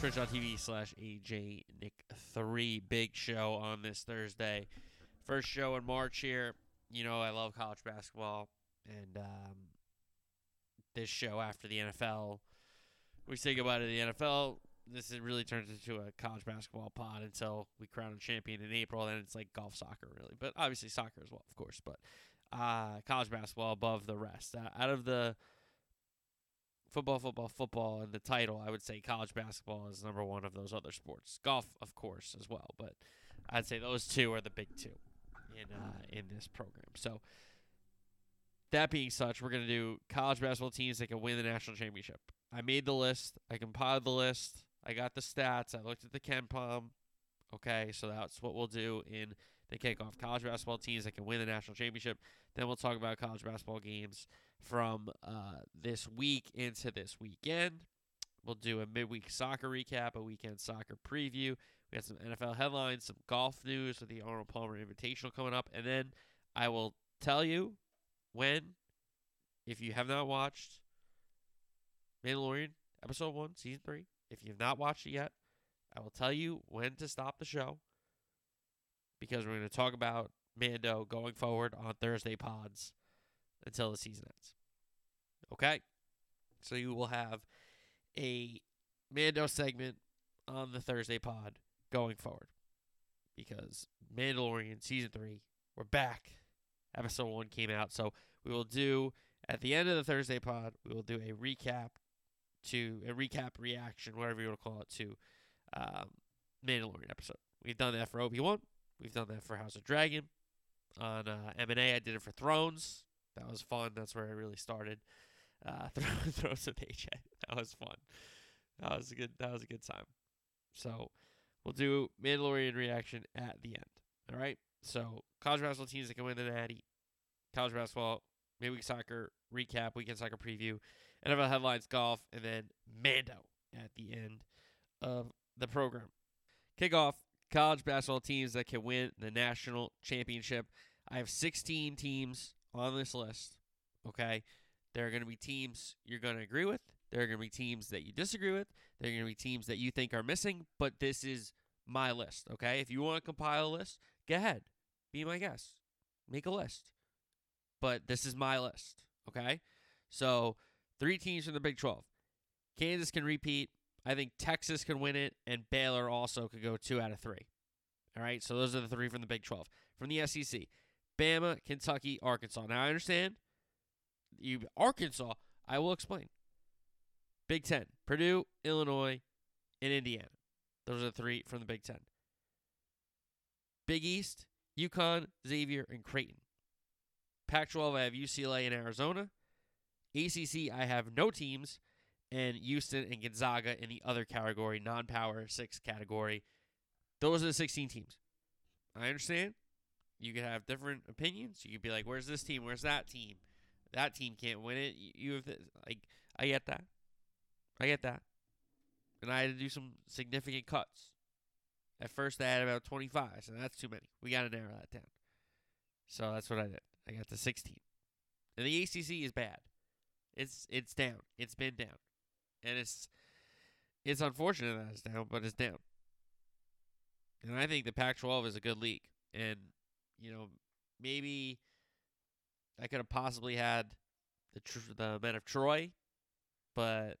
Twitch.tv slash AJ Nick 3. Big show on this Thursday. First show in March here. You know, I love college basketball. And um, this show after the NFL, we say goodbye to the NFL. This is really turns into a college basketball pod until we crown a champion in April. Then it's like golf, soccer, really, but obviously soccer as well, of course. But uh, college basketball above the rest. Uh, out of the football, football, football, and the title, I would say college basketball is number one of those other sports. Golf, of course, as well, but I'd say those two are the big two in uh, in this program. So that being such, we're gonna do college basketball teams that can win the national championship. I made the list. I compiled the list. I got the stats. I looked at the KenPom. Okay, so that's what we'll do in the kickoff. College basketball teams that can win the national championship. Then we'll talk about college basketball games from uh, this week into this weekend. We'll do a midweek soccer recap, a weekend soccer preview. We got some NFL headlines, some golf news with the Arnold Palmer Invitational coming up, and then I will tell you when, if you have not watched Mandalorian episode one, season three, if you have not watched it yet, I will tell you when to stop the show because we're going to talk about Mando going forward on Thursday pods until the season ends. Okay? So you will have a Mando segment on the Thursday pod going forward because Mandalorian season 3 we're back. Episode 1 came out, so we will do at the end of the Thursday pod, we will do a recap to a recap reaction, whatever you want to call it, to um, Mandalorian episode. We've done that for Obi Wan. We've done that for House of Dragon. On uh, M&A, I did it for Thrones. That was fun. That's where I really started. Uh, Thrones with AJ. That was fun. That was a good. That was a good time. So we'll do Mandalorian reaction at the end. All right. So college basketball teams that can win the Natty, college basketball, midweek soccer recap, weekend soccer preview, NFL headlines, golf, and then Mando at the end of the program. Kickoff college basketball teams that can win the national championship. I have 16 teams on this list. Okay. There are going to be teams you're going to agree with. There are going to be teams that you disagree with. There are going to be teams that you think are missing, but this is my list. Okay. If you want to compile a list, go ahead. Be my guest. Make a list. But this is my list. Okay. So three teams from the Big 12. Kansas can repeat. I think Texas can win it, and Baylor also could go two out of three. All right, so those are the three from the Big 12. From the SEC, Bama, Kentucky, Arkansas. Now I understand you Arkansas. I will explain. Big Ten: Purdue, Illinois, and Indiana. Those are the three from the Big Ten. Big East: UConn, Xavier, and Creighton. Pac-12: I have UCLA and Arizona. ACC: I have no teams and Houston and Gonzaga in the other category, non power six category. Those are the 16 teams. I understand. You could have different opinions. You could be like, where's this team? Where's that team? That team can't win it. You have. Like, I get that. I get that. And I had to do some significant cuts. At first, I had about 25, so that's too many. We got to narrow that down. So that's what I did. I got to 16. And the ACC is bad. It's it's down. It's been down and it's it's unfortunate that it's down, but it's down. And I think the Pac-12 is a good league, and you know maybe I could have possibly had the the men of Troy, but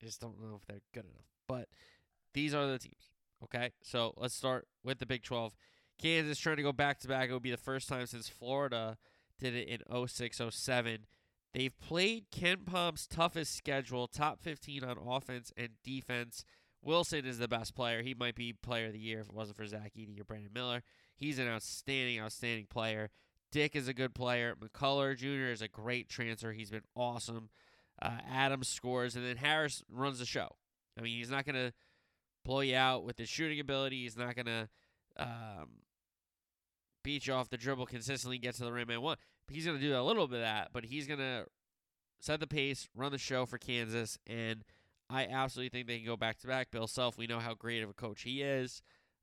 I just don't know if they're good enough. But these are the teams. Okay, so let's start with the Big 12. Kansas trying to go back to back. It would be the first time since Florida did it in 06 07 They've played KenPom's toughest schedule, top 15 on offense and defense. Wilson is the best player. He might be player of the year if it wasn't for Zach Edey or Brandon Miller. He's an outstanding, outstanding player. Dick is a good player. McCullar Jr. is a great transfer. He's been awesome. Uh, Adams scores, and then Harris runs the show. I mean, he's not going to blow you out with his shooting ability. He's not going to um, beat you off the dribble consistently, get to the rim and one. He's going to do a little bit of that, but he's going to set the pace, run the show for Kansas, and I absolutely think they can go back to back. Bill Self, we know how great of a coach he is.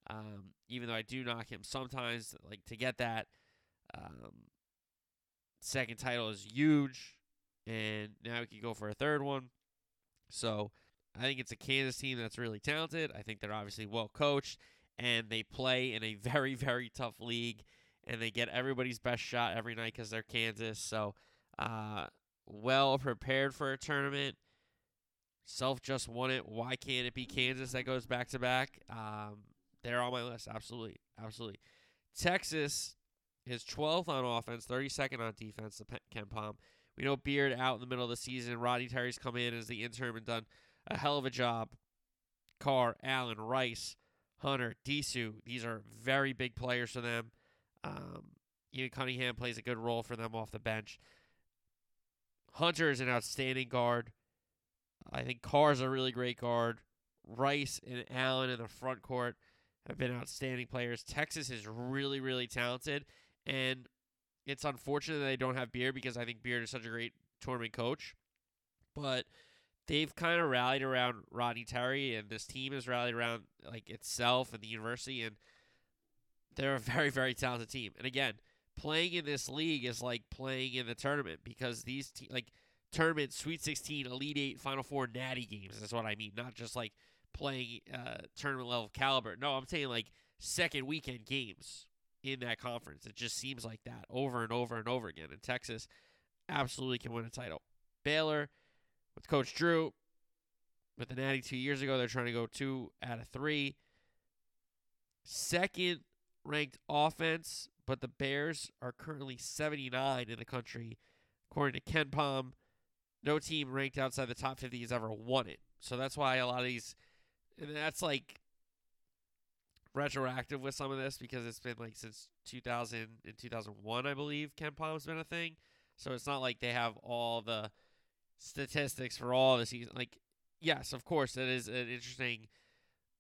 Um, even though I do knock him sometimes, like to get that um, second title is huge, and now we can go for a third one. So I think it's a Kansas team that's really talented. I think they're obviously well coached, and they play in a very very tough league, and they get everybody's best shot every night because they're Kansas. So uh, well prepared for a tournament. Self just won it. Why can't it be Kansas that goes back to back? Um, they're on my list. Absolutely. Absolutely. Texas is 12th on offense, 32nd on defense, the KenPom. We know Beard out in the middle of the season. Rodney Terry's come in as the interim and done a hell of a job. Carr, Allen, Rice, Hunter, Disu. These are very big players for them. Um, even Cunningham plays a good role for them off the bench. Hunter is an outstanding guard. I think Carr's a really great guard. Rice and Allen in the front court have been outstanding players. Texas is really, really talented, and it's unfortunate that they don't have Beard because I think Beard is such a great tournament coach. But they've kind of rallied around Rodney Terry, and this team has rallied around like itself and the university, and they're a very, very talented team. And again, playing in this league is like playing in the tournament because these te- like tournament, Sweet 16, Elite Eight, Final Four, Natty games. That's what I mean. Not just like playing uh, tournament level caliber. No, I'm saying like second weekend games in that conference. It just seems like that over and over and over again. And Texas absolutely can win a title. Baylor with Coach Drew with the Natty two years ago, they're trying to go two out of three. Second ranked offense, but the Bears are currently 79 in the country, according to KenPom. No team ranked outside the top 50 has ever won it. So that's why a lot of these and that's like retroactive with some of this because it's been like since 2000 and 2001 I believe KenPom's been a thing. So it's not like they have all the statistics for all the season. Like yes, of course it is an interesting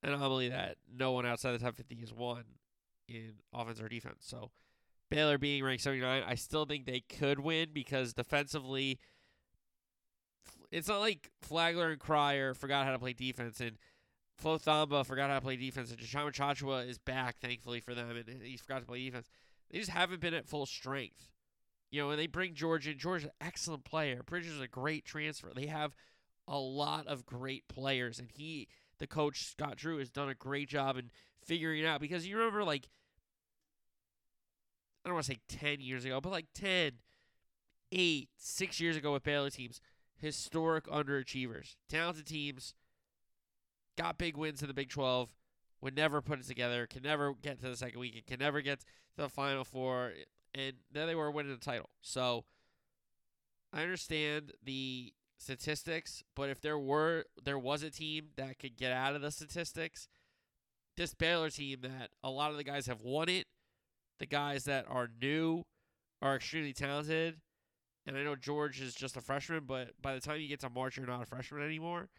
anomaly that no one outside the top 50 has won in offense or defense. So Baylor being ranked 79, I still think they could win because defensively it's not like Flagler and Cryer forgot how to play defense and Flo Thamba forgot how to play defense, and Tchamwa Tchatchoua is back, thankfully for them, and he forgot to play defense. They just haven't been at full strength. You know, when they bring George in, George is an excellent player. Bridges is a great transfer. They have a lot of great players, and he, the coach Scott Drew, has done a great job in figuring it out. Because you remember, like, I don't want to say 10 years ago, but like 10, 8, 6 years ago with Baylor teams, historic underachievers, talented teams got big wins in the Big 12, would never put it together, can never get to the second weekend, can never get to the Final Four, and then they were winning the title. So I understand the statistics, but if there were there was a team that could get out of the statistics, this Baylor team that a lot of the guys have won it, the guys that are new are extremely talented. And I know George is just a freshman, but by the time you get to March, you're not a freshman anymore.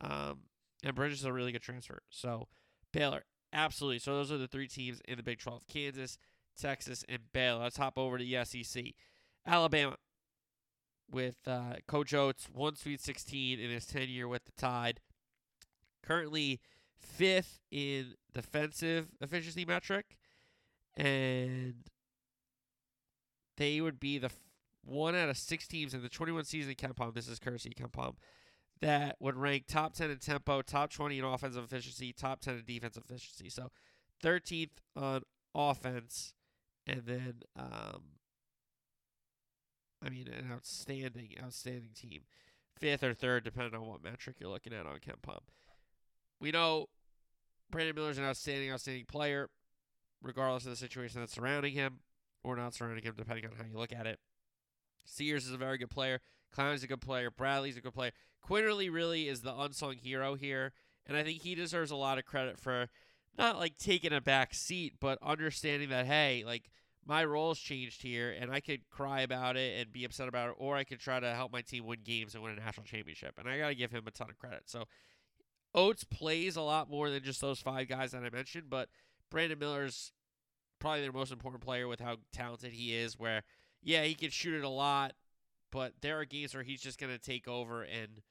Um, and Bridges is a really good transfer. So Baylor, absolutely. So those are the three teams in the Big 12 Kansas, Texas, and Baylor. Let's hop over to the SEC. Alabama with uh, Coach Oates, one Sweet 16 in his tenure with the Tide. Currently fifth in defensive efficiency metric. And they would be the f- one out of six teams in the 21 season KenPom. This is courtesy KenPom that would rank top 10 in tempo, top 20 in offensive efficiency, top 10 in defensive efficiency. So 13th on offense, and then, um, I mean, an outstanding, outstanding team. Fifth or third, depending on what metric you're looking at on KenPom. We know Brandon Miller's an outstanding, outstanding player, regardless of the situation that's surrounding him or not surrounding him, depending on how you look at it. Sears is a very good player. Clowney's a good player. Bradley's a good player. Quinerly really is the unsung hero here, and I think he deserves a lot of credit for not like taking a back seat, but understanding that hey, like my role's changed here, and I could cry about it and be upset about it, or I could try to help my team win games and win a national championship. And I got to give him a ton of credit. So Oates plays a lot more than just those five guys that I mentioned, but Brandon Miller's probably their most important player with how talented he is. Where, yeah, he can shoot it a lot, but there are games where he's just going to take over and.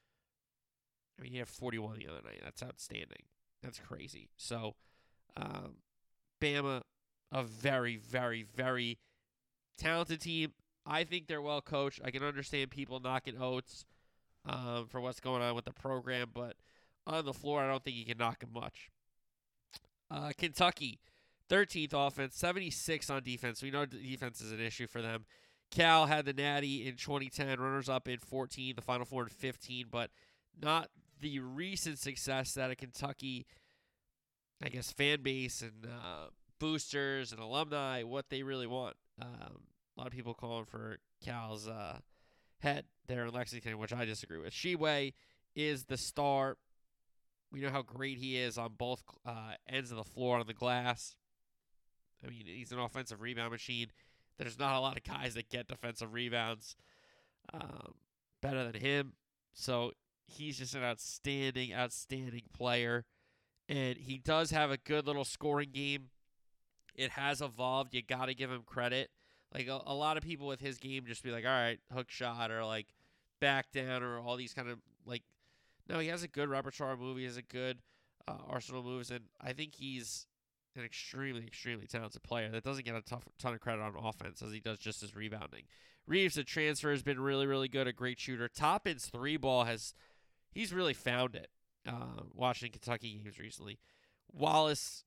I mean, he had 41 the other night. That's outstanding. That's crazy. So, um, Bama, a very, very, very talented team. I think they're well coached. I can understand people knocking Oates um, for what's going on with the program, but on the floor, I don't think you can knock him much. Uh, Kentucky, 13th offense, 76 on defense. We know defense is an issue for them. Cal had the Natty in 2010, runners up in 14, the Final Four in 15, but not the recent success that a Kentucky, I guess, fan base and uh, boosters and alumni, what they really want. Um, a lot of people calling for Cal's uh, head there in Lexington, which I disagree with. Tshiebwe is the star. We know how great he is on both uh, ends of the floor on the glass. I mean, he's an offensive rebound machine. There's not a lot of guys that get defensive rebounds um, better than him. So he's just an outstanding, outstanding player. And he does have a good little scoring game. It has evolved. You got to give him credit. Like a, a, lot of people with his game just be like, all right, hook shot or like back down or all these kind of like. No, he has a good repertoire move. He has a good uh, arsenal moves, and I think he's an extremely, extremely talented player that doesn't get a tough, ton of credit on offense as he does just his rebounding. Reeves, the transfer, has been really, really good, a great shooter. Toppin's three ball has, he's really found it. Uh, watching Kentucky games recently, Wallace,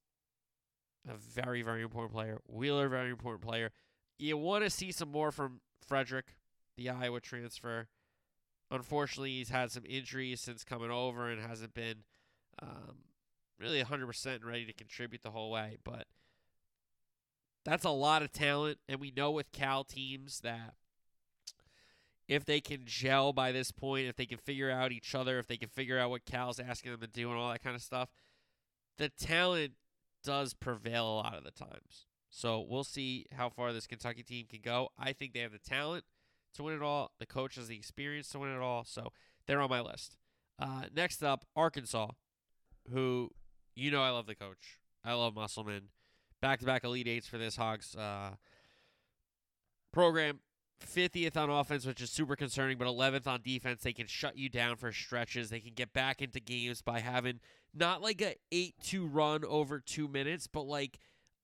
a very, very important player. Wheeler, very important player. You want to see some more from Frederick, the Iowa transfer. Unfortunately, he's had some injuries since coming over and hasn't been um, really 100% ready to contribute the whole way. But that's a lot of talent. And we know with Cal teams that if they can gel by this point, if they can figure out each other, if they can figure out what Cal's asking them to do and all that kind of stuff, the talent does prevail a lot of the times. So we'll see how far this Kentucky team can go. I think they have the talent to win it all. The coach has the experience to win it all. So they're on my list. Uh, next up, Arkansas, who, you know, I love the coach. I love Musselman. Back to back Elite Eights for this Hogs uh, program. 50th on offense, which is super concerning, but 11th on defense. They can shut you down for stretches. They can get back into games by having not like a 8 2 run over two minutes, but like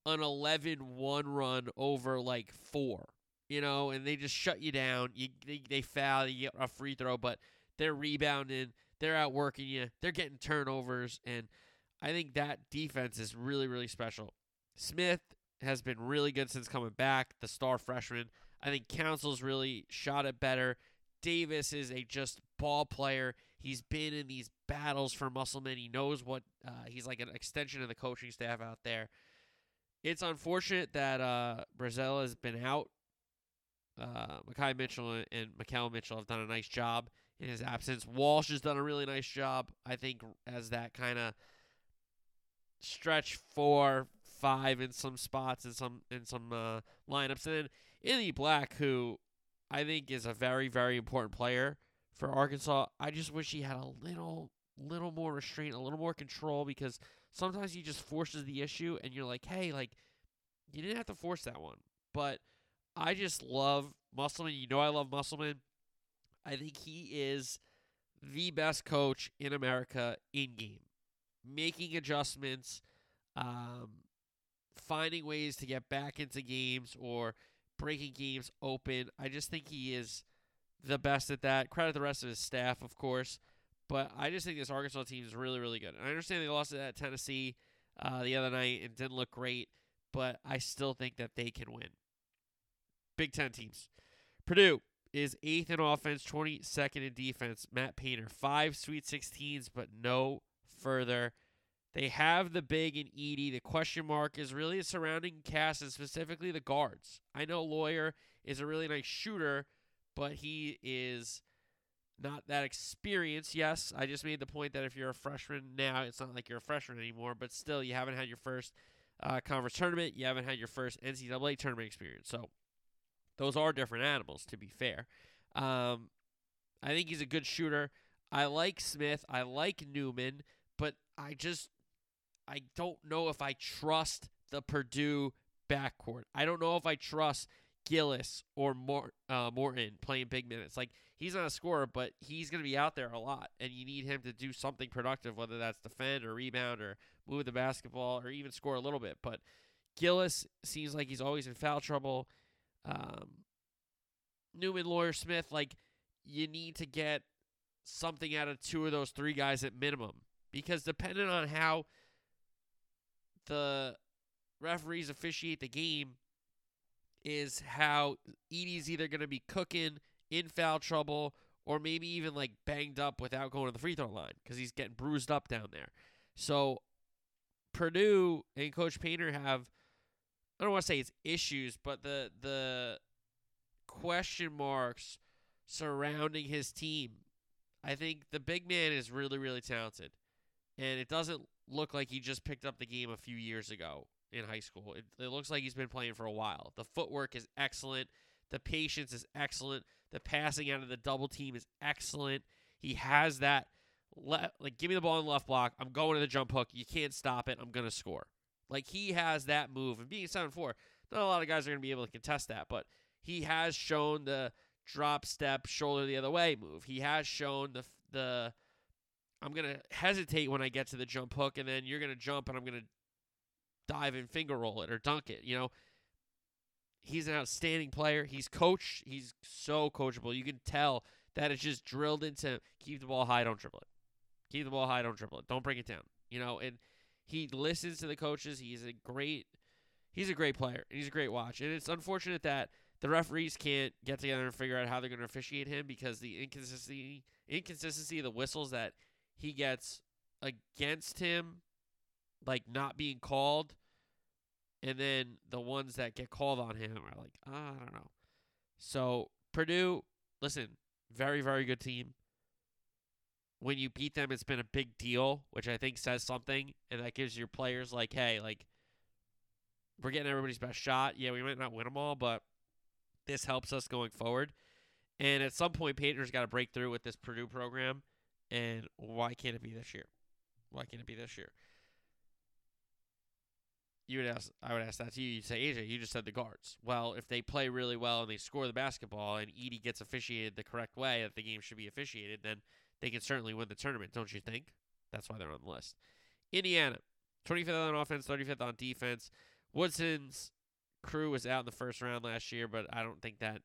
an 11 1 run over like four, you know, and they just shut you down. You They, they foul, you get a free throw, but they're rebounding, they're outworking you, they're getting turnovers, and I think that defense is really, really special. Smith has been really good since coming back, the star freshman. I think Council's really shot it better. Davis is a just ball player. He's been in these battles for Musselman. He knows what uh, he's like an extension of the coaching staff out there. It's unfortunate that uh, Brazile has been out. Uh, Makhi Mitchell and Makhel Mitchell have done a nice job in his absence. Walsh has done a really nice job, I think, as that kind of stretch four, five in some spots in some in some uh, lineups, and then Anthony Black, who I think is a very very important player for Arkansas. I just wish he had a little little more restraint, a little more control because sometimes he just forces the issue and you're like, hey, like, you didn't have to force that one. But I just love Musselman. You know, I love Musselman. I think he is the best coach in America in game, making adjustments, um, finding ways to get back into games or breaking games open. I just think he is the best at that. Credit the rest of his staff, of course. But I just think this Arkansas team is really, really good. And I understand they lost at Tennessee uh, the other night and didn't look great, but I still think that they can win. Big Ten teams. Purdue is eighth in offense, 22nd in defense. Matt Painter, five Sweet 16s, but no further. They have the big and Edey. The question mark is really surrounding cast and specifically the guards. I know Loyer is a really nice shooter, but he is not that experienced. Yes, I just made the point that if you're a freshman now, it's not like you're a freshman anymore, but still, you haven't had your first uh, conference tournament, you haven't had your first NCAA tournament experience. So those are different animals, to be fair. Um, I think he's a good shooter. I like Smith. I like Newman, but I just I don't know if I trust the Purdue backcourt. I don't know if I trust Gillis or uh, Morton playing big minutes. Like he's not a scorer, but he's going to be out there a lot, and you need him to do something productive, whether that's defend or rebound or move the basketball or even score a little bit. But Gillis seems like he's always in foul trouble. Um, Newman, Loyer, Smith, like you need to get something out of two of those three guys at minimum because depending on how the referees officiate the game is how Edey's either going to be cooking in foul trouble or maybe even like banged up without going to the free throw line because he's getting bruised up down there. So Purdue and Coach Painter have I don't want to say it's issues, but the the question marks surrounding his team. I think the big man is really really talented, and it doesn't look like he just picked up the game a few years ago in high school. It, it looks like he's been playing for a while. The footwork is excellent. The patience is excellent. The passing out of the double team is excellent. He has that le- like give me the ball in the left block. I'm going to the jump hook. You can't stop it. I'm going to score. Like he has that move and being 7-4, not a lot of guys are going to be able to contest that, but he has shown the drop step shoulder the other way move. He has shown the the I'm going to hesitate when I get to the jump hook and then you're going to jump and I'm going to dive and finger roll it or dunk it, you know. He's an outstanding player. He's coached. He's so coachable. You can tell that it's just drilled into him. keep the ball high, don't dribble it. Keep the ball high, don't dribble it. Don't bring it down. You know, and he listens to the coaches. He's a great he's a great player. He's a great watch. And it's unfortunate that the referees can't get together and figure out how they're going to officiate him because the inconsistency inconsistency of the whistles that he gets against him like not being called and then the ones that get called on him are like, oh, I don't know. So Purdue, listen, very very good team. When you beat them, it's been a big deal, which I think says something, and that gives your players like, hey, like we're getting everybody's best shot. Yeah, we might not win them all, but this helps us going forward. And at some point, Painter's got to break through with this Purdue program. And why can't it be this year? Why can't it be this year? You would ask I would ask that to you. You'd say, AJ, you just said the guards. Well, if they play really well and they score the basketball and Edey gets officiated the correct way that the game should be officiated, then they can certainly win the tournament, don't you think? That's why they're on the list. Indiana, 25th on offense, 35th on defense. Woodson's crew was out in the first round last year, but I don't think that